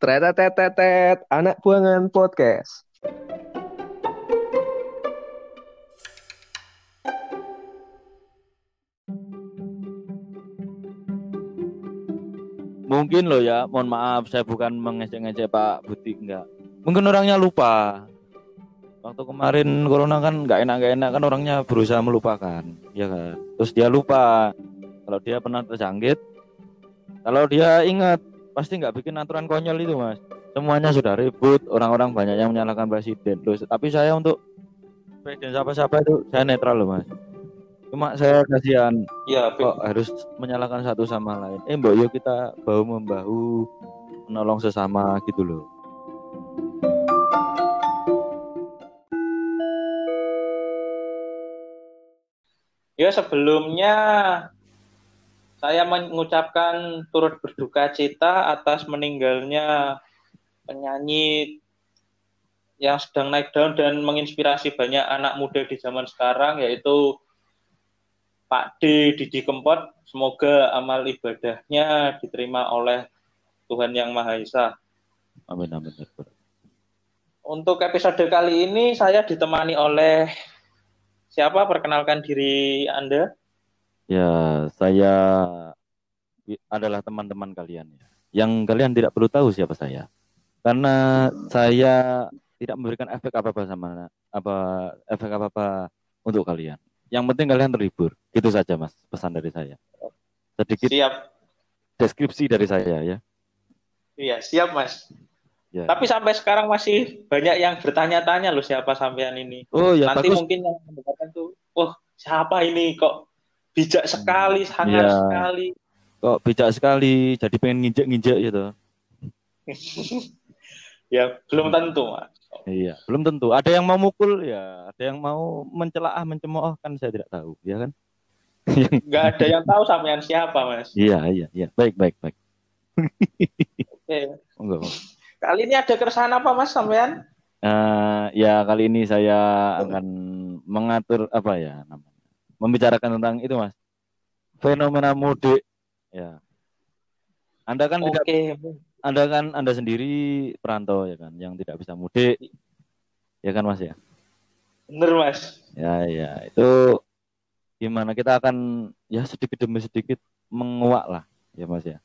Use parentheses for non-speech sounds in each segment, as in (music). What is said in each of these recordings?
Tretetetetet, anak buangan podcast. Mungkin loh ya, mohon maaf saya bukan mengejek-ngejek Pak Buti enggak. Mungkin orangnya lupa. Waktu kemarin corona kan nggak enak nggak enak kan orangnya berusaha melupakan, ya kan. Terus dia lupa kalau dia pernah terjangkit. Kalau dia ingat pasti nggak bikin aturan konyol itu mas. Semuanya sudah ribut, orang-orang banyak yang menyalahkan presiden. Loh, tapi saya untuk presiden siapa-siapa itu saya netral loh mas. Cuma saya kasihan Iya, kok harus menyalahkan satu sama lain. Eh mbak, yuk kita bahu membahu menolong sesama gitu loh. Ya sebelumnya saya mengucapkan turut berduka cita atas meninggalnya penyanyi yang sedang naik daun dan menginspirasi banyak anak muda di zaman sekarang yaitu Pak D Didi Kempot. Semoga amal ibadahnya diterima oleh Tuhan Yang Maha Esa. Amin amin. Untuk episode kali ini saya ditemani oleh siapa? Perkenalkan diri Anda. Ya, saya adalah teman-teman kalian ya. Yang kalian tidak perlu tahu siapa saya. Karena saya tidak memberikan efek apa-apa sama apa efek apa-apa untuk kalian. Yang penting kalian terhibur. Gitu saja Mas, pesan dari saya. Sedikit Siap. deskripsi dari saya ya. Iya, siap Mas. Ya. Tapi sampai sekarang masih banyak yang bertanya-tanya loh siapa sampean ini. Oh ya Nanti bagus. mungkin yang mendengarkan tuh, oh siapa ini kok bijak sekali, hangat Iya. sekali. Kok bijak sekali, jadi pengen nginjek-nginjek gitu. (laughs) ya, belum tentu, Mas. Iya, belum tentu. Ada yang mau mukul ya, ada yang mau mencelaah, mencemooh kan saya tidak tahu, ya kan? (laughs) Nggak ada yang tahu sampean siapa, Mas. Iya, iya, iya. Baik, baik, baik. Oke. Enggak. enggak. Kali ini ada keresahan apa, Mas, sampean? Eh, ya kali ini saya akan mengatur apa ya namanya? Membicarakan tentang itu, Mas. Fenomena mudik. Ya. Anda kan tidak Oke. Anda kan Anda sendiri perantau ya kan, yang tidak bisa mudik. Ya kan, Mas ya? Bener, Mas. Ya, ya. Itu gimana kita akan ya sedikit demi sedikit menguak lah, ya Mas ya.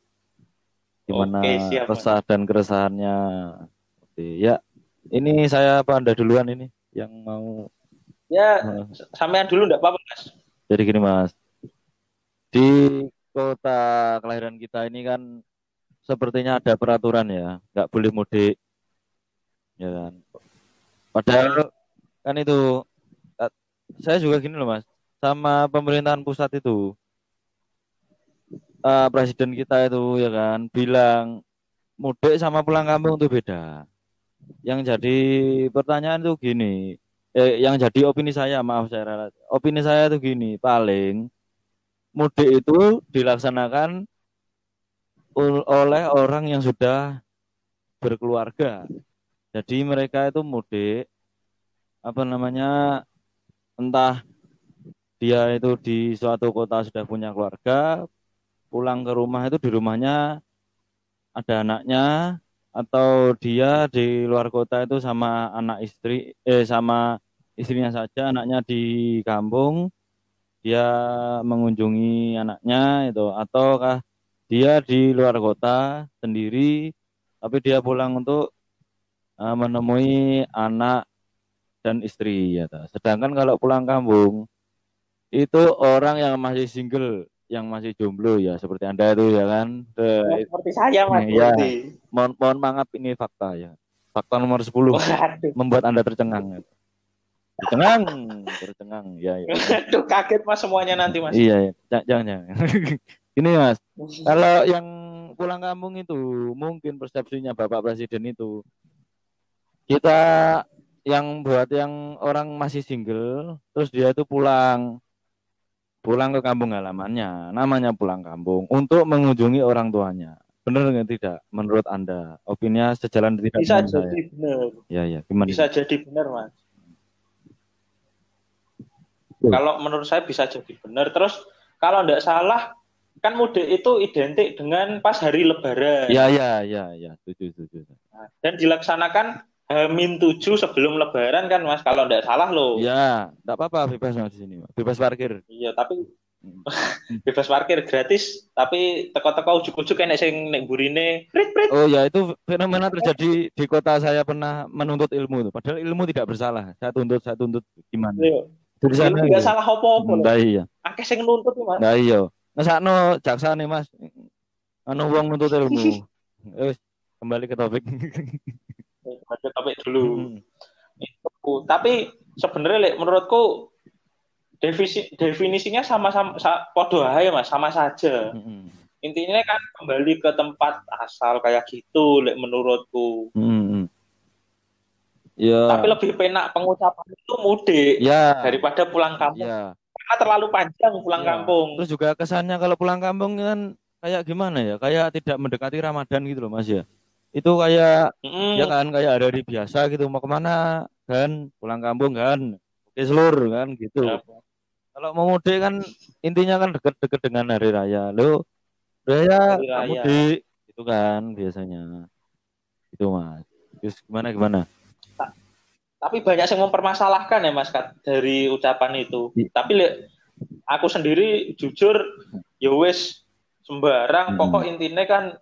Gimana Oke, siap, resah dan keresahannya. Oke, ya. Ini saya apa Anda duluan ini yang mau Ya, sampean dulu enggak apa-apa, Mas. Jadi gini Mas, di kota kelahiran kita ini kan sepertinya ada peraturan ya, nggak boleh mudik, ya kan. Padahal kan itu, eh, saya juga gini loh Mas, sama pemerintahan pusat itu, eh, presiden kita itu ya kan bilang mudik sama pulang kampung itu beda. Yang jadi pertanyaan itu gini, eh, yang jadi opini saya, maaf saya ralat. opini saya itu gini, paling mudik itu dilaksanakan oleh orang yang sudah berkeluarga. Jadi mereka itu mudik apa namanya entah dia itu di suatu kota sudah punya keluarga, pulang ke rumah itu di rumahnya ada anaknya atau dia di luar kota itu sama anak istri eh sama istrinya saja, anaknya di kampung dia mengunjungi anaknya itu ataukah dia di luar kota sendiri tapi dia pulang untuk eh, menemui anak dan istri ya toh. Sedangkan kalau pulang kampung itu orang yang masih single, yang masih jomblo ya seperti Anda itu ya kan. Eh, Seperti saya, Mas. Berarti. mohon mohon maaf ini fakta ya. Fakta nomor 10 Waduh, membuat Anda tercengang. Tercengang, tercengang. Ya, ya. (laughs) Aduh, kaget Mas semuanya nanti, Mas. Iya, ya. jangan jangan. (laughs) Ini Mas, kalau yang pulang kampung itu mungkin persepsinya Bapak Presiden itu kita yang buat yang orang masih single terus dia itu pulang pulang ke kampung halamannya namanya pulang kampung untuk mengunjungi orang tuanya benar nggak tidak menurut anda opininya sejalan tidak Bisa jadi benar. ya ya gimana Bisa jadi benar, Mas. Kalau menurut saya bisa jadi benar. Terus kalau enggak salah kan mudik itu identik dengan pas hari lebaran. Ya ya ya ya, setuju setuju. Nah, dan dilaksanakan Hamin tujuh sebelum lebaran kan Mas kalau tidak salah loh. Ya, enggak apa-apa bebas Mas di sini. Bebas parkir. Iya, tapi Hmm. (laughs) bebas parkir gratis tapi teko-teko ujuk-ujuk enek sing nek burine prit prit Oh ya, itu fenomena terjadi di kota saya pernah menuntut ilmu itu. Padahal ilmu tidak bersalah. Saya tuntut, saya tuntut gimana? Iya. Tidak gitu. salah loh. Nah, iya. Akeh sing nuntut Mas. Nah iya. Ngesakno jaksa nih Mas. Anu wong nuntut ilmu. (laughs) Wis kembali ke topik. Baca topik dulu. Hmm. Itu. Tapi sebenarnya Lek, menurutku definisi definisinya sama-sama sa, podo aja Mas, sama saja. Hmm. Intinya kan kembali ke tempat asal kayak gitu Lek menurutku. Hmm. Ya. Tapi lebih penak pengucapan itu mudik ya. daripada pulang kampung. Ya. Karena terlalu panjang pulang Ya. kampung. Terus juga kesannya kalau pulang kampung kan kayak gimana ya? Kayak tidak mendekati Ramadan gitu loh Mas ya. Itu kayak Mm, ya kan kayak hari-hari biasa gitu mau ke mana kan pulang kampung kan oke seluruh kan gitu. Ya. Kalau mau mudik kan intinya kan deket-deket dengan hari raya. Lo raya Hari raya. mudik itu kan biasanya. Itu Mas. Terus gimana gimana? Tapi banyak yang mempermasalahkan ya Mas Kat, dari ucapan itu. I- Tapi Lek, aku sendiri jujur ya wis sembarang Hmm. pokok intinya kan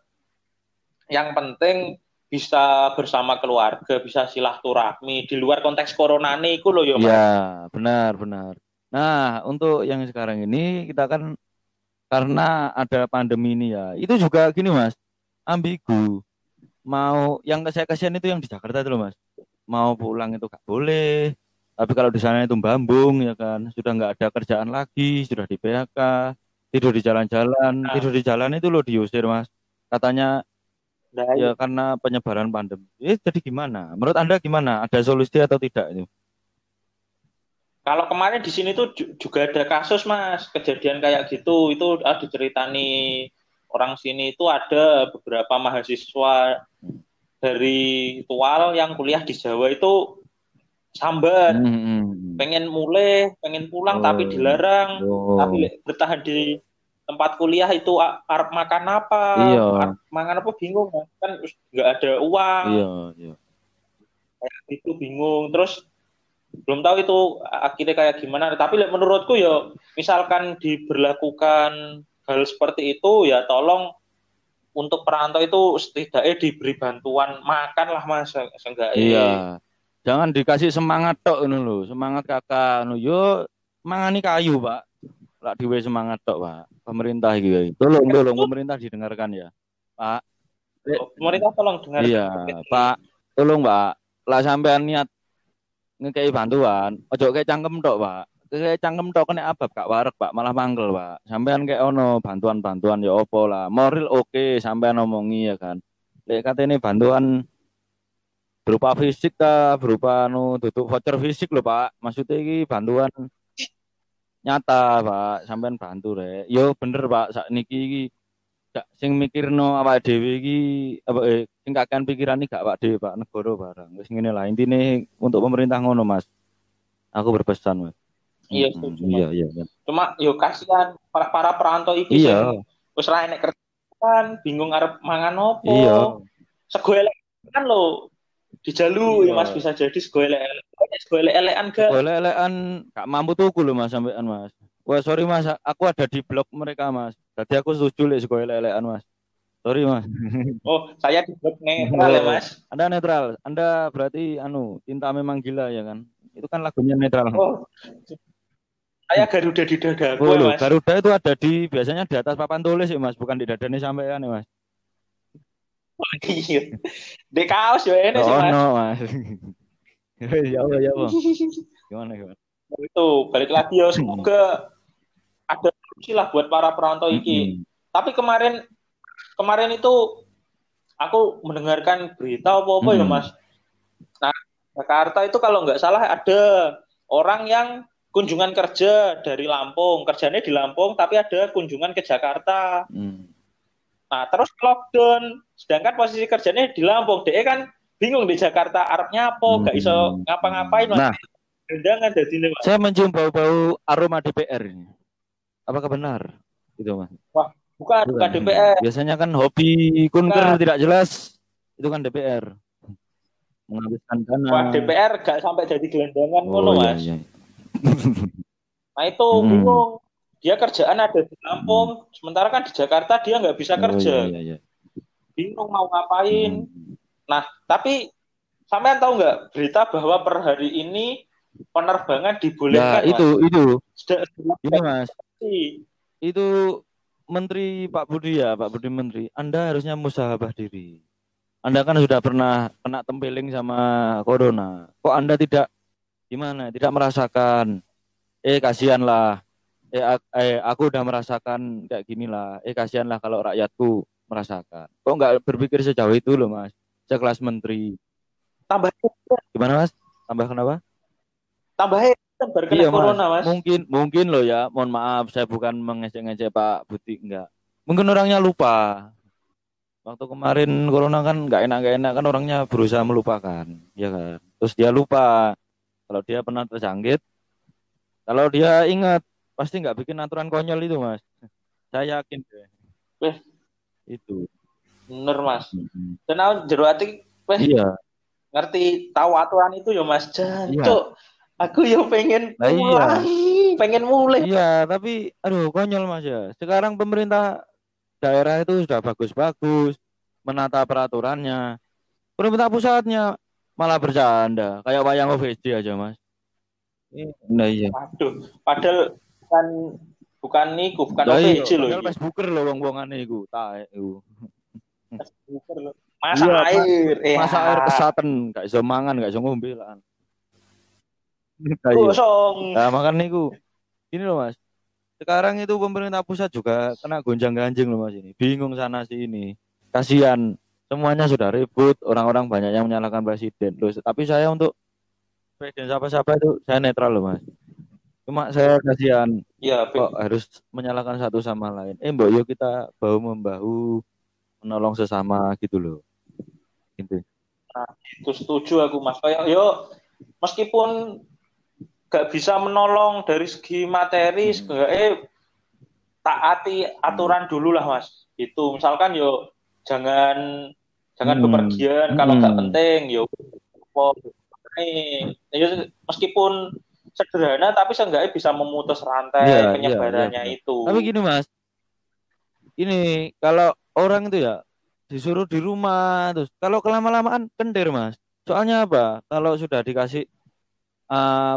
yang penting bisa bersama keluarga, bisa silaturahmi di luar konteks corona nih iku loh ya Mas. Ya, benar, benar. Nah, untuk yang sekarang ini kita kan karena ada pandemi ini ya, itu juga gini Mas, ambigu. Mau yang saya kasihan itu yang di Jakarta itu loh Mas. Mau pulang itu gak boleh. Tapi kalau di sana itu bambung ya kan, sudah nggak ada kerjaan lagi, sudah di PHK, tidur di jalan-jalan, Nah. tidur di jalan itu loh diusir Mas. Katanya Nah, ya karena penyebaran pandemi. Eh, jadi gimana? Menurut Anda gimana? Ada solusi atau tidak itu? Kalau kemarin di sini tuh ju- juga ada kasus mas kejadian kayak gitu itu ah, diceritani orang sini itu ada beberapa mahasiswa dari Tual yang kuliah di Jawa itu sambat Hmm, hmm, hmm. pengen mulai pengen pulang Oh. tapi dilarang Oh. tapi bertahan di tempat kuliah itu arep makan apa Iya. arep mangan apa bingung kan nggak ada uang Iya, iya. kayak gitu bingung terus belum tahu itu akhirnya kayak gimana tapi menurutku ya misalkan diberlakukan hal seperti itu ya tolong untuk perantau itu setidaknya diberi bantuan makan lah mas seenggaknya Iya. Jangan dikasih semangat tok ngono lho, semangat kakak ngono. Yo mangani kayu, Pak. Lak diwe semangat tok, Pak. Pemerintah guys. Tolong, tolong pemerintah didengarkan ya. Pak. Pemerintah tolong dengar Iya, Pak. Tolong, Pak. Lah sampean niat ngekei bantuan, ojo kayak cangkem tok, Pak. Kayak cangkem tok kena abab gak warek, Pak, malah mangkel, Pak. Sampean kayak ono bantuan-bantuan ya opo lah. Moral oke, sampean omongi ya kan. Lek katene bantuan berupa fisik ta, berupa anu tutup voucher fisik lho, Pak. Maksudnya iki bantuan nyata, Pak. Sampean bantu rek. Yo bener, Pak. Sak niki iki gak sing mikirno awake dhewe iki apa eh, sing pikiran iki gak awake dhewe Pak negara barang. Wis ngene lah intine untuk pemerintah ngono Mas. Aku berpesan Mas. Iya, setuju, Iya, iya, iya. cuma yo kasihan para, para perantau iki Iya, wis ra enek kerjaan bingung arep mangan opo iya. sego elek kan lo dijalu ya Iya. mas bisa jadi sego elek sego elek elekan gak Golek-elekan gak mampu tuku lho Mas sampean Mas. Wah, sorry Mas, aku ada di blog mereka Mas. Jadi aku setuju lek golek-elekan Mas. Sorry Mas. (laughs) oh saya di blog netral ya mas Anda netral. Anda berarti anu, cinta memang gila ya kan? Itu kan lagunya netral. oh saya garuda di dadaku Oh, ya loh, mas Garuda itu ada di biasanya di atas papan tulis ya Mas, bukan di dadane sampean ya Mas. iya di kaos ya ini sih Oh mas no Mas. (laughs) ya Allah ya Allah. (laughs) Gimana gimana? itu balik lagi ya semoga ada solusi lah buat para perantau iki Mm-mm. tapi kemarin kemarin itu aku mendengarkan berita apa apa ya Hmm. mas nah Jakarta itu kalau nggak salah ada orang yang kunjungan kerja dari Lampung kerjanya di Lampung tapi ada kunjungan ke Jakarta Mm. nah terus lockdown sedangkan posisi kerjanya di Lampung dia kan bingung di Jakarta Arab nyapo nggak iso Hmm. ngapa-ngapain Nah. undangan jadi mas Saya mencium bau-bau aroma DPR ini. Apakah benar? Gitu Mas. Bukan, bukan DPR. Biasanya kan hobi kunker Bukan. tidak jelas. Itu kan DPR. Menghabiskan dana. Wah, DPR gak sampai jadi gelandangan Oh, ngono, iya, Mas. iya. Nah, itu Hmm. bingung. Dia kerjaan ada di Lampung, sementara kan di Jakarta dia nggak bisa Oh, kerja. iya, iya, iya. Bingung mau ngapain. Hmm. Nah, tapi sampean tahu nggak berita bahwa per hari ini penerbangan Nah, dibolehkan, itu itu Mas? Sudah, sudah ini Mas. Itu Menteri Pak Budi ya, Pak Budi Menteri. Anda harusnya musahabah diri. Anda kan sudah pernah kena tempeling sama corona. Kok Anda tidak gimana? Tidak merasakan? Eh kasihanlah. Eh, eh aku udah merasakan kayak gini lah. Eh kasihanlah kalau rakyatku merasakan. Kok nggak berpikir sejauh itu loh Mas? Sekelas menteri. Tambah Gimana Mas? Tambah kenapa? tambah baru kena Iya, Mas. corona, Mas. Mungkin mungkin loh ya, mohon maaf saya bukan mengejek-ngejek Pak Budi enggak. Mungkin orangnya lupa. Waktu kemarin corona kan nggak enak nggak enak kan orangnya berusaha melupakan, ya kan. Terus dia lupa kalau dia pernah terjangkit. Kalau dia ingat pasti nggak bikin aturan konyol itu mas. Saya yakin deh. Eh. Itu. Bener, Mas. Mm-mm. Dan aku weh Iya. ngerti tahu aturan itu ya, Mas. Jancuk. Aku ya pengen iya. mulai, pengen mulai. Iya, tapi aduh konyol Mas ya. Sekarang pemerintah daerah itu sudah bagus-bagus menata peraturannya. Pemerintah pusatnya malah bercanda, kayak wayang OVJ aja, Mas. Nah iya. Waduh, padahal bukan bukan niku, bukan Lah iya, OPJ loh. padahal. Facebooker loh wong-wongane iku, taek iku. Bukan loh. Masak Iya, air, eh, Masa air kesaten, gak iso mangan, gak iso ngombe lah. Nah, iya. Kosong. Nah, makan niku. Ini loh, Mas. Sekarang itu pemerintah pusat juga kena gonjang-ganjing loh, Mas ini. Bingung sana sini. Kasihan. Semuanya sudah ribut, orang-orang banyak yang menyalahkan presiden. Loh, tapi saya untuk presiden siapa-siapa itu saya netral loh, Mas. Cuma saya kasihan Iya, kok harus menyalahkan satu sama lain. Eh, Mbok, yuk kita bahu membahu menolong sesama gitu loh. Gitu. itu setuju aku Mas. Kayak yo meskipun gak bisa menolong dari segi materi, Hmm. seenggaknya taati aturan dulu lah Mas. Itu misalkan yo jangan jangan Hmm. bepergian kalau nggak Hmm. penting yo. ini. Ya, meskipun sederhana tapi seenggaknya bisa memutus rantai Iya, iya, penyebarannya iya. itu. Tapi gini mas, ini kalau orang itu ya disuruh di rumah terus kalau kelama-lamaan kendir mas. Soalnya apa? Kalau sudah dikasih eh,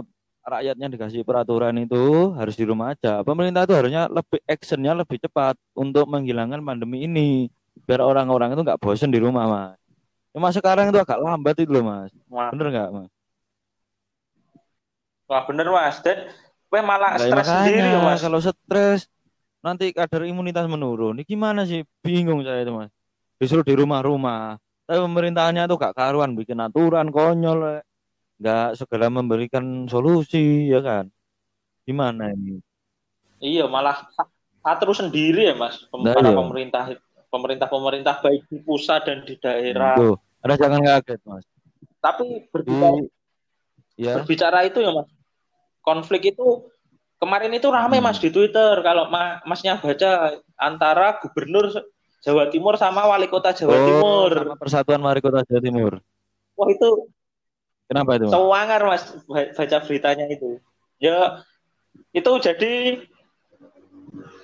rakyatnya dikasih peraturan itu harus di rumah aja. Pemerintah itu harusnya lebih actionnya lebih cepat untuk menghilangkan pandemi ini biar orang-orang itu nggak bosen di rumah mas. Cuma sekarang itu agak lambat itu loh mas. Wah, Bener nggak mas? wah, bener Mas. Dan gue malah Nah, stres sendiri Mas. kalau stres nanti kadar imunitas menurun. Ini gimana sih? Bingung saya itu mas. Disuruh di rumah-rumah. Tapi pemerintahnya tuh gak karuan bikin aturan konyol. Nggak segera memberikan solusi ya kan? Gimana ini? Iya, malah atur sendiri ya, Mas. Nah, para iya. pemerintah pemerintah-pemerintah baik di pusat dan di daerah. Tuh, ada jangan kaget mas. Tapi berbicara, ya, berbicara itu ya, Mas. Konflik itu kemarin itu rame Hmm. Mas di Twitter kalau Ma- Masnya baca antara gubernur Jawa Timur sama wali kota Jawa oh, Timur. sama Persatuan Wali Kota Jawa Timur. Wah, itu Kenapa itu? Mas? sewangar Mas ba- baca beritanya itu. Ya itu jadi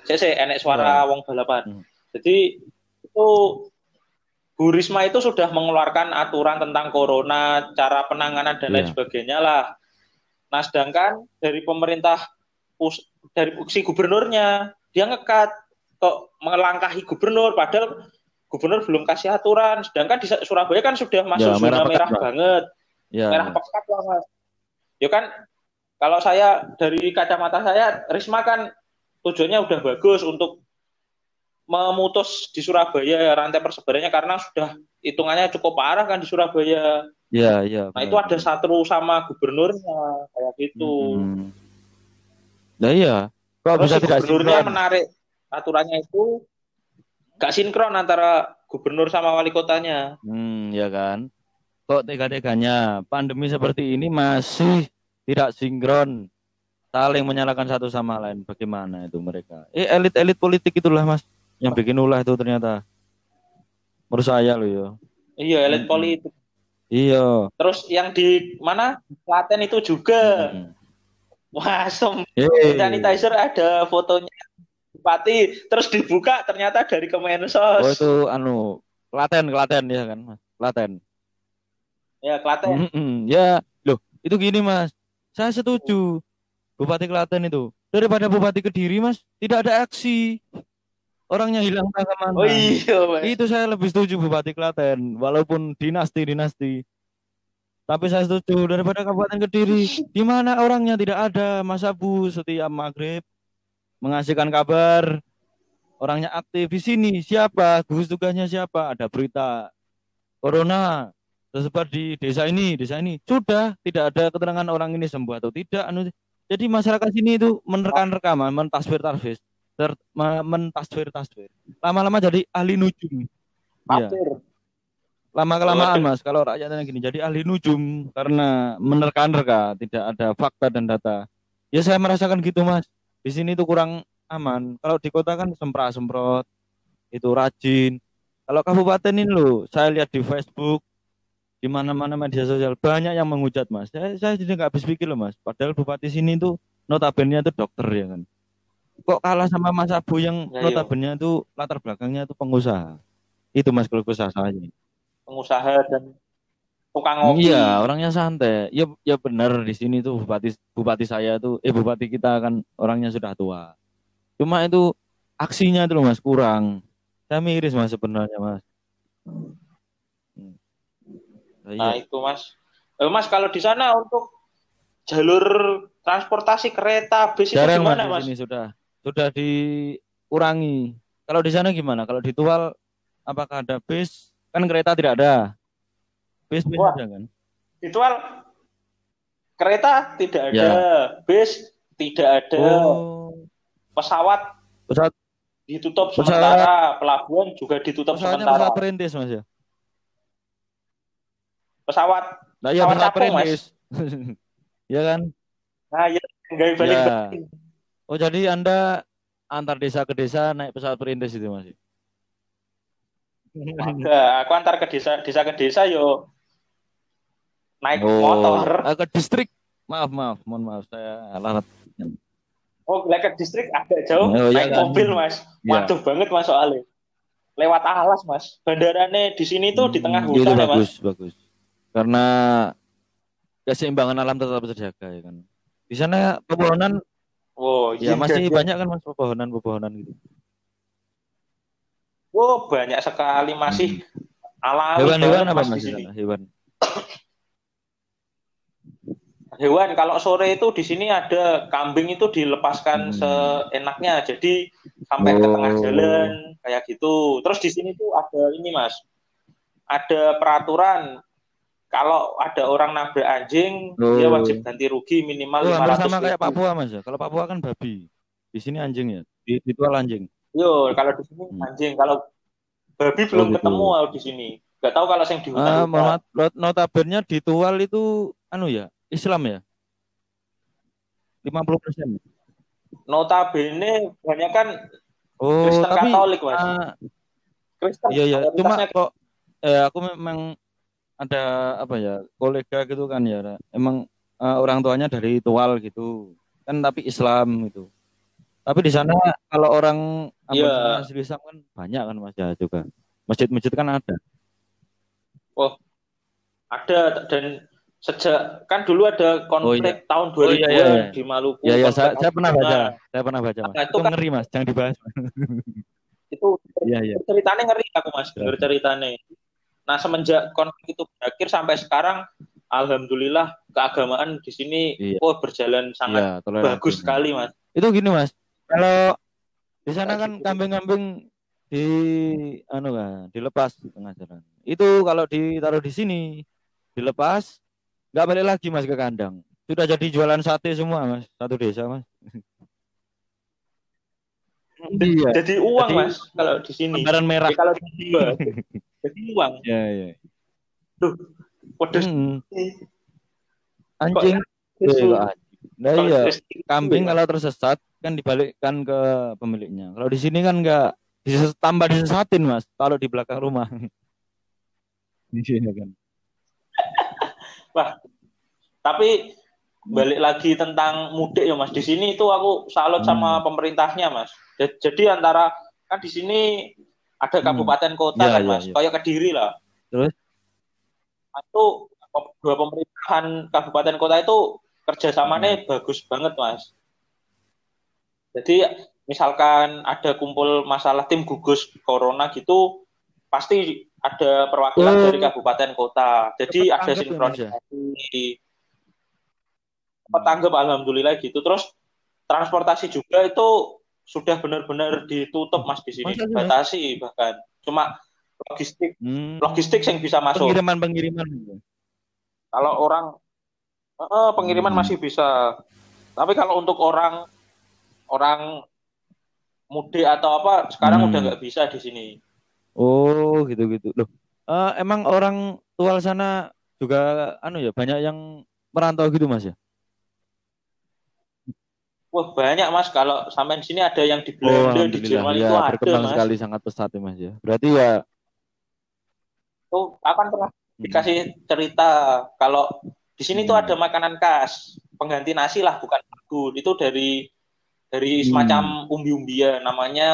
saya enek suara wong balapan. Hmm. Jadi itu Bu Risma itu sudah mengeluarkan aturan tentang corona, cara penanganan dan lain Iya. sebagainya lah. Nah, sedangkan dari pemerintah dari si gubernurnya dia ngekat kok melangkahi gubernur padahal gubernur belum kasih aturan. Sedangkan di Surabaya kan sudah masuk Ya, zona merah merah, pekat, banget Ya, merah pekat lah mas. Ya kan kalau saya dari kacamata saya Risma kan tujuannya udah bagus untuk memutus di Surabaya rantai persebarannya karena sudah hitungannya cukup parah kan di Surabaya. ya, ya. Nah itu ada satu sama gubernurnya kayak gitu. Hmm. Nah iya, kok Terus bisa tidak gubernurnya sinkron? menarik aturannya itu gak sinkron antara gubernur sama wali kotanya. Hmm, ya kan. Kok tega-teganya pandemi seperti ini masih tidak sinkron, saling menyalahkan satu sama lain. Bagaimana itu mereka? Eh, elit-elit politik itulah, Mas. Yang bikin ulah itu ternyata. Menurut saya loh ya. Iya, elit Mm-mm. politik. Iya. Terus yang di mana? Klaten itu juga. Mm. Wah. Yeay. Sanitizer ada fotonya Bupati, terus dibuka ternyata dari Oh Kemensos. itu anu Klaten, Klaten ya kan, Mas. Klaten. Ya, Klaten. Mm-mm. Ya, loh, itu gini, Mas. Saya setuju. Bupati Klaten itu. Daripada Bupati Kediri, Mas, tidak ada aksi. Orangnya hilang entah ke mana. Oh iya. Itu saya lebih setuju Bupati Klaten, walaupun dinasti-dinasti. Tapi saya setuju daripada Kabupaten Kediri, di mana orangnya tidak ada. Mas Abu setiap maghrib mengasihkan kabar, orangnya aktif di sini. Siapa? Gugus tugasnya siapa? Ada berita corona tersebar di desa ini, desa ini. Sudah, tidak ada keterangan orang ini sembuh atau tidak. Anu, jadi masyarakat sini itu menerkan-rekaman, mentasfir-tasfir, ter- me- mentasfir-tasfir. Lama-lama jadi ahli nujum. Kafir. Lama kelamaan mas, kalau rakyatnya gini jadi ahli nujum karena menerka-nerka, tidak ada fakta dan data. Ya saya merasakan gitu mas. Di sini tuh kurang aman. Kalau di kota kan semprot-semprot, itu rajin. Kalau kabupaten ini loh, saya lihat di Facebook, di mana-mana media sosial banyak yang menghujat mas. Saya, saya jadi nggak habis pikir loh mas. Padahal bupati sini tuh notabene tuh dokter ya kan. Kok kalah sama Mas Abu yang Ya, iya. notabene tuh latar belakangnya tuh pengusaha. Itu mas kalau saya. Pengusaha dan tukang ngopi. Iya, orangnya santai. Ya, ya benar di sini tuh bupati bupati saya tuh, eh bupati kita kan orangnya sudah tua. Cuma itu aksinya tuh loh mas kurang. Saya miris mas sebenarnya mas. Hmm. Nah, Nah, iya. itu Mas. Eh, mas, kalau di sana untuk jalur transportasi kereta bis itu Jarang mas gimana, di Mas? sini sudah sudah dikurangi. Kalau di sana gimana? Kalau di Tual apakah ada bis? Kan kereta tidak ada. Bis bis Wah. ada kan? Itual kereta tidak ada, Ya. bis tidak ada, Oh, pesawat pesawat ditutup Pesawat- sementara, pelabuhan juga ditutup pesawatnya sementara. pesawat perintis mas ya. Pesawat, Nah iya Pesawat pesawat capung, Mas. perintis. Iya (laughs) kan? nah ya nggak balik Ya. balik. Oh jadi Anda antar desa ke desa naik pesawat perintis itu Mas? (laughs) Nah, aku antar ke desa, desa ke desa yo naik Oh, motor. ah, ke distrik. Maaf, maaf, mohon maaf saya lalat. Oh, ke distrik agak jauh, Oh, iya naik kan. mobil mas. Iya. Waduh banget mas soalnya. Lewat alas mas. Bandarane di sini tuh di tengah Hmm, itu hutan ya mas. bagus, bagus. Karena keseimbangan alam tetap terjaga ya kan. Di sana pepohonan Wow, ya iya, masih iya. banyak kan Mas pepohonan-pepohonan gitu. Oh, banyak sekali masih alami Hmm. Hewan-hewan banget, apa mas di sini. Hewan. Hewan kalau sore itu di sini ada kambing itu Hmm. dilepaskan seenaknya. Jadi sampai ke tengah Oh. jalan kayak gitu. Terus di sini tuh ada ini Mas. Ada peraturan kalau ada orang nabrak anjing, dia Oh. wajib ganti rugi minimal hampir 500 sama kayak. Papua Mas ya. Kalau Papua kan babi. Di sini anjing ya. Di, Tual anjing. Yo, kalau di sini Hmm. anjing, kalau babi belum gitu. ketemu kalau di sini. Gak tahu kalau yang di Ah, hutan. not- notabene di Tual itu anu ya, Islam ya. 50%. Notabene banyak kan Oh, Kristen tapi Katolik, Mas. ah, Kristen. iya iya, cuma kok eh aku memang ada apa ya, kolega gitu kan ya. Emang eh, orang tuanya dari Tual gitu. Kan tapi Islam gitu. Tapi di sana kalau orang Iya. sana asli Islam kan banyak kan Mas ya juga. Masjid-masjid kan ada. ada dan sejak kan dulu ada konflik tahun 2000 Oh, iya, iya, iya. di Maluku. Ya ya, saya, saya pernah baca. Saya pernah baca, Mas. Nah, itu Itu kan- ngeri, Mas. Jangan dibahas. Itu (laughs) Iya, iya. ceritanya ngeri aku Mas, Ya. ceritanya. Nah, semenjak konflik itu berakhir sampai sekarang alhamdulillah keagamaan di sini Iya. oh berjalan sangat Iya, bagus sekali, Mas. Itu gini mas, kalau di sana kan gitu. kambing-kambing di anu kan dilepas di tengah jalan. Itu kalau ditaruh di sini dilepas nggak balik lagi mas ke kandang. Sudah jadi jualan sate semua mas, satu desa mas. Iya. Jadi uang, Jadi- Mas, kalau di sini. Lembaran merah. Jadi kalau dijual, (laughs) jadi uang. Ya ya. Pedes Hmm. Anjing. Kok anjing. Nah iya, kambing kalau tersesat kan dibalikkan ke pemiliknya. Kalau di sini kan nggak Dises- tambah disesatin mas kalau di belakang rumah. (laughs) Iya kan. (laughs) Tapi balik lagi tentang mudik ya Mas. Di sini itu aku salut sama pemerintahnya Mas. Ja- Jadi antara kan di sini ada Hmm. kabupaten kota Ya, kan ya, Mas, ya. kayak Kediri lah. Terus? Itu dua pemerintahan kabupaten kota itu kerjasamanya Hmm. bagus banget Mas. Jadi misalkan ada kumpul masalah tim gugus corona gitu, pasti ada perwakilan Oh. dari kabupaten kota. Jadi Cepet ada ya, ya? sinkronisasi. Cepet tanggap alhamdulillah gitu. Terus transportasi juga itu sudah benar-benar ditutup Mas di sini, Masa dibatasi bahkan. Cuma logistik Hmm. logistik yang bisa masuk. Pengiriman pengiriman. Kalau orang eh, pengiriman Hmm. masih bisa. Tapi kalau untuk orang orang mudik atau apa sekarang Hmm. udah nggak bisa di sini. Oh gitu gitu. Loh, eh, emang orang tua sana juga anu ya banyak yang merantau gitu mas ya? Wah banyak mas kalau sampai di sini ada yang di Belanda, di Jerman ya itu ada berkembang mas. sekali sangat pesat ya mas ya. Berarti ya Tuh akan pernah hmm, dikasih cerita kalau di sini tuh Hmm. ada makanan khas pengganti nasi lah bukan sagu itu dari dari Hmm. semacam umbi-umbian namanya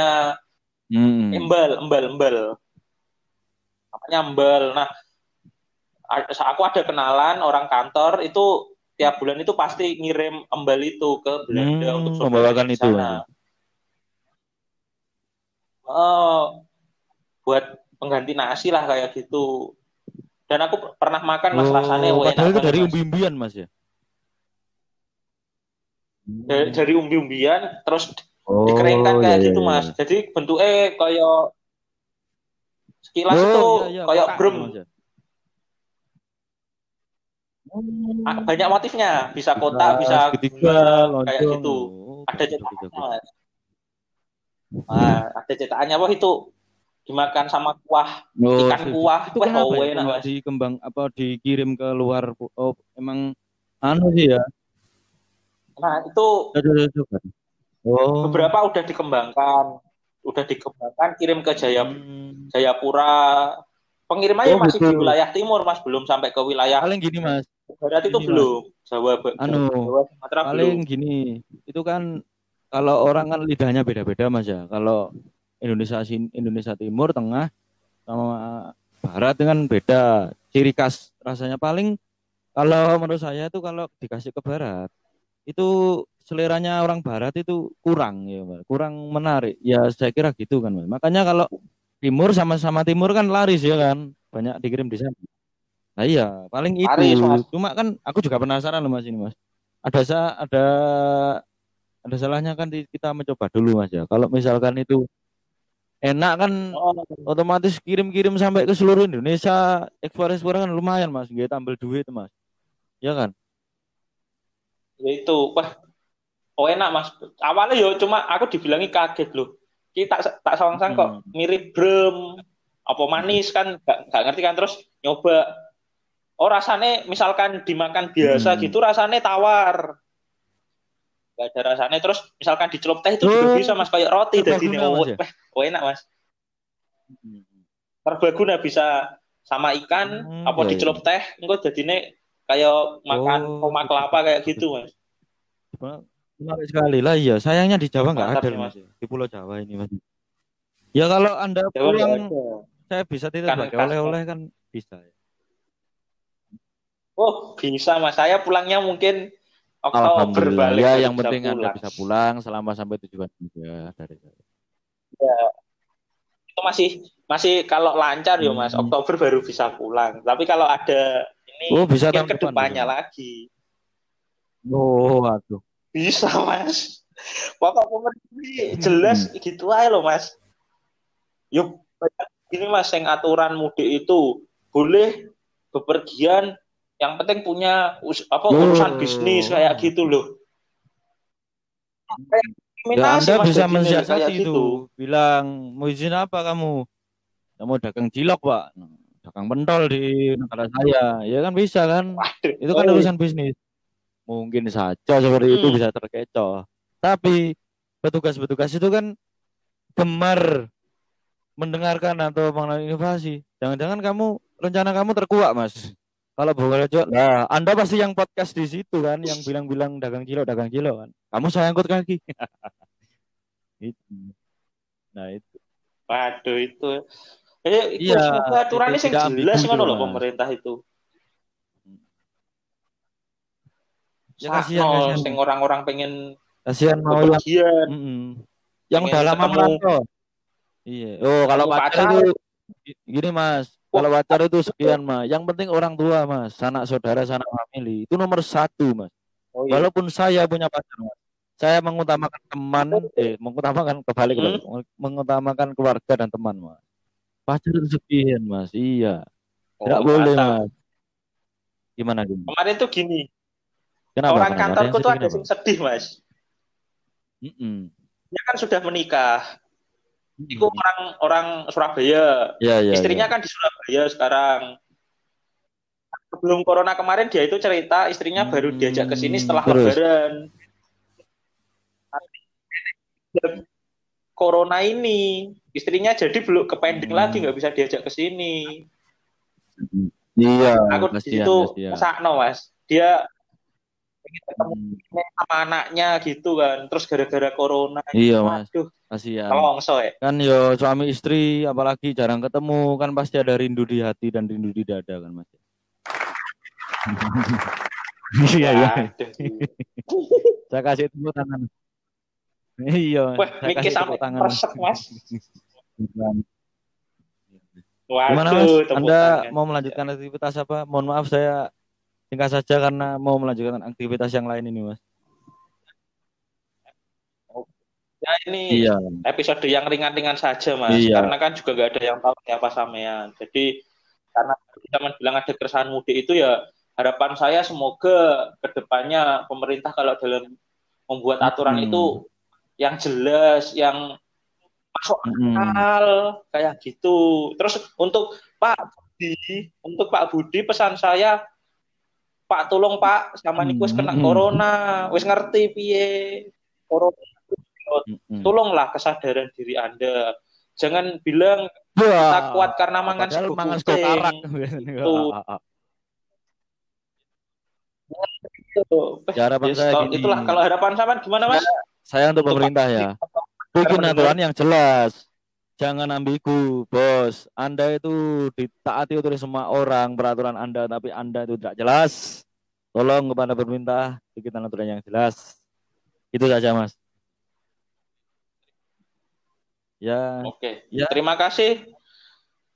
hmm. embal embal embal namanya embal nah aku ada kenalan orang kantor itu tiap bulan itu pasti ngirim embal itu ke Belanda Hmm, untuk membawakan itu, sana. Oh, buat pengganti nasi lah kayak gitu. Dan aku pernah makan mas rasanya Oh, wah, enak padahal itu dari umbi-umbian mas ya? dari, dari umbi-umbian terus Oh, dikeringkan kayak iya, gitu iya, mas. iya. Jadi bentuknya kayak sekilas Oh, itu iya, iya, kayak brem. Mas, ya? Ah, Banyak motifnya, bisa kotak, bisa segitiga, bulat, kayak gitu. Oh, Ada cetakannya mas. Nah, ada cetakannya wah itu dimakan sama kuah Oh, ikan sih. kuah, Itu wah kenapa oh, ya? enak mas. dikembang apa dikirim ke luar? Oh, emang anu sih ya? Nah itu Aduh, aduh, aduh. Oh. beberapa udah dikembangkan, udah dikembangkan kirim ke Jaya Hmm. Jayapura. Pengirimannya Oh, masih di gitu. wilayah timur mas, belum sampai ke wilayah Paling gini mas, barat itu Mas. belum. Jawa, Anu, Jawa Sumatera paling belum. gini, itu kan kalau orang kan lidahnya beda-beda mas ya. Kalau Indonesia Indonesia Timur, Tengah, sama Barat kan beda. Ciri khas rasanya paling kalau menurut saya itu kalau dikasih ke Barat itu seleranya orang Barat itu kurang ya, kurang menarik. Ya saya kira gitu kan, Mas. Makanya kalau Timur sama-sama Timur kan laris ya kan, banyak dikirim di sana. Nah iya, paling itu. Laris, Mas. Cuma kan aku juga penasaran loh Mas ini Mas. Ada sa ada ada salahnya kan kita mencoba dulu Mas ya. Kalau misalkan itu enak kan Oh, otomatis kirim-kirim sampai ke seluruh Indonesia ekspor-ekspor kan lumayan Mas, nggak tambah duit Mas. Ya kan? ya itu, wah, oh enak mas. Awalnya yo cuma aku dibilangi kaget loh. Kita tak tak sangka Hmm. mirip brem, apa manis kan, gak, gak ngerti kan terus nyoba. Oh rasanya misalkan dimakan biasa Hmm. gitu rasanya tawar. Gak ada rasanya terus misalkan dicelup teh itu juga Oh, bisa mas kayak roti jadi serbaguna, oh, ya? oh enak mas. Serbaguna bisa sama ikan, Hmm, apa iya, dicelup teh, enggak jadinya kayak makan Oh, koma kelapa kayak gitu mas. Menarik sekali lah iya. Sayangnya di Jawa nggak ada nih, Mas. Di Pulau Jawa ini Mas. Ya kalau Anda Jawa pulang saya bisa Ikan sebagai khas, oleh-oleh kan bisa ya. Oh, bisa Mas. Saya pulangnya mungkin Oktober balik Ya yang penting Anda pulang. bisa pulang selama sampai tujuan juga dari saya. Itu masih masih kalau lancar ya Mas, Hmm. Oktober baru bisa pulang. Tapi kalau ada ini Oh, bisa mungkin ke depannya lagi. Oh, aduh. Bisa Mas. Pokok pemerintah ini jelas Hmm. gitu aja loh Mas. Yuk, ini Mas yang aturan mudik itu boleh bepergian yang penting punya us- apa Oh. urusan bisnis kayak gitu loh. Kayak Ya Anda bisa jadinya mensiasati itu. gitu. Bilang, mau izin apa kamu? Ya, mau dagang cilok, Pak. Dagang pentol di negara saya. Ya kan bisa kan? Waduh. Itu kan Oh, urusan bisnis. Mungkin saja seperti itu Hmm. bisa terkecoh. Tapi petugas-petugas itu kan gemar mendengarkan atau mengenal inovasi. Jangan-jangan kamu rencana kamu terkuak, Mas. Kalau boleh coba, nah Anda pasti yang podcast di situ kan, yang bilang-bilang dagang kilo, dagang kilo kan. Kamu saya angkut kaki. (laughs) itu. Nah itu. Waduh itu. Eh, itu Iya, aturannya itu ambigu jelas itu, ngono loh pemerintah itu. Ya, kasihan, kasihan. sing orang-orang pengen Kasihan mau yang kepergian. Mm-mm. Yang udah lama merantau. Iya. Oh, kalau pacar pacar. itu gini Mas, kalau pacar itu sekian Mas. Yang penting orang tua Mas, sanak saudara, sanak family itu nomor satu Mas. Oh, iya. Walaupun saya punya pacar Mas, saya mengutamakan teman, eh mengutamakan kebalik, Hmm? mengutamakan keluarga dan teman Mas. Pacar itu sekian Mas, iya. Tidak Oh, boleh mantap. Mas. Gimana gimana? Kemarin tuh gini, Kenapa? orang kenapa? kantorku tuh ada yang sedih, Mas. Mm-mm. Dia kan sudah menikah. Mm-mm. Itu orang orang Surabaya. Ya, ya, Istrinya ya. kan di Surabaya sekarang. Sebelum corona kemarin dia itu cerita istrinya baru diajak ke sini setelah Hmm, terus? lebaran. Corona ini istrinya jadi belum kepending Hmm. lagi nggak bisa diajak ke sini. Iya, Aku di situ sakno mas. Dia pengen ketemu Hmm. sama anaknya gitu kan. Terus gara-gara corona. Iya, Mas. Aduh, Kasihan. tolongso ya. Kan yo suami istri apalagi jarang ketemu kan pasti ada rindu di hati dan rindu di dada kan Mas. (laughs) Iya iya. Waduh. Saya kasih tepuk tangan. Iya. Wah, saya mikir kasih sampai tepuk tangan. resek mas. Gimana Mas? Waduh, Anda tangan. mau melanjutkan aktivitas apa? Mohon maaf saya singkat saja karena mau melanjutkan aktivitas yang lain ini Mas. Ya ini Iya. episode yang ringan-ringan saja mas. Iya. Karena kan juga gak ada yang tahu siapa sampean. Jadi karena teman bilang ada keresahan mudik itu ya harapan saya semoga ke depannya pemerintah kalau dalam membuat aturan Hmm. itu yang jelas, yang masuk Mm-mm. akal kayak gitu. Terus untuk Pak Budi, untuk Pak Budi pesan saya Pak tolong Pak sama niku wis kena corona, wis ngerti piye corona. Tolonglah kesadaran diri Anda. Jangan bilang kita kuat karena mangan sego mangan karak. Ya, harapan saya gini. itulah kalau harapan sama gimana Mas? Saya untuk pemerintah ya. Bikin aturan yang jelas. Jangan ambigu, bos. Anda itu ditaati oleh semua orang peraturan Anda, tapi Anda itu tidak jelas. Tolong kepada pemerintah bikin aturan yang jelas. Itu saja, Mas. Ya, Oke. Ya. Terima kasih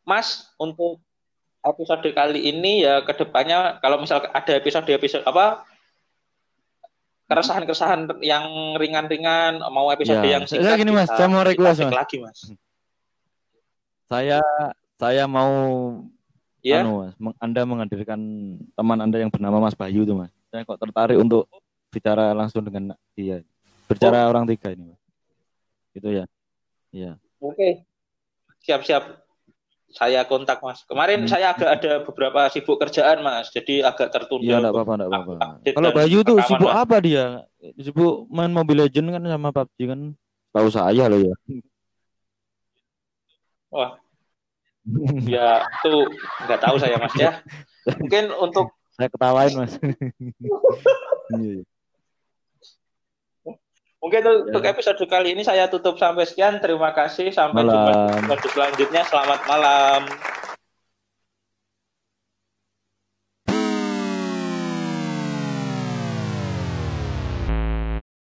Mas untuk episode kali ini ya ke depannya kalau misal ada episode-episode apa keresahan-keresahan yang ringan-ringan mau episode Ya. yang singkat gini, Mas, saya mau request, Mas. lagi Mas. Saya saya mau Ya. anu, Mas, meng- Anda menghadirkan teman Anda yang bernama Mas Bayu tuh, Mas. Saya kok tertarik untuk bicara langsung dengan dia. Bicara orang tiga ini, Mas. Itu ya. Iya. Oke. Siap-siap. Saya kontak Mas. Kemarin Hmm. saya agak ada beberapa sibuk kerjaan Mas, jadi agak tertunda. Iya, enggak apa-apa, enggak apa-apa. Kalau Bayu tuh sibuk Mas. apa dia? Sibuk main Mobile Legend kan sama PUBG kan. Tahu saya loh ya. (laughs) Wah, ya itu nggak tahu saya Mas ya. Mungkin untuk saya ketawain, Mas. Iya, iya. Mungkin untuk episode kali ini saya tutup sampai sekian. Terima kasih. Sampai jumpa di Malam. episode selanjutnya. Selamat malam.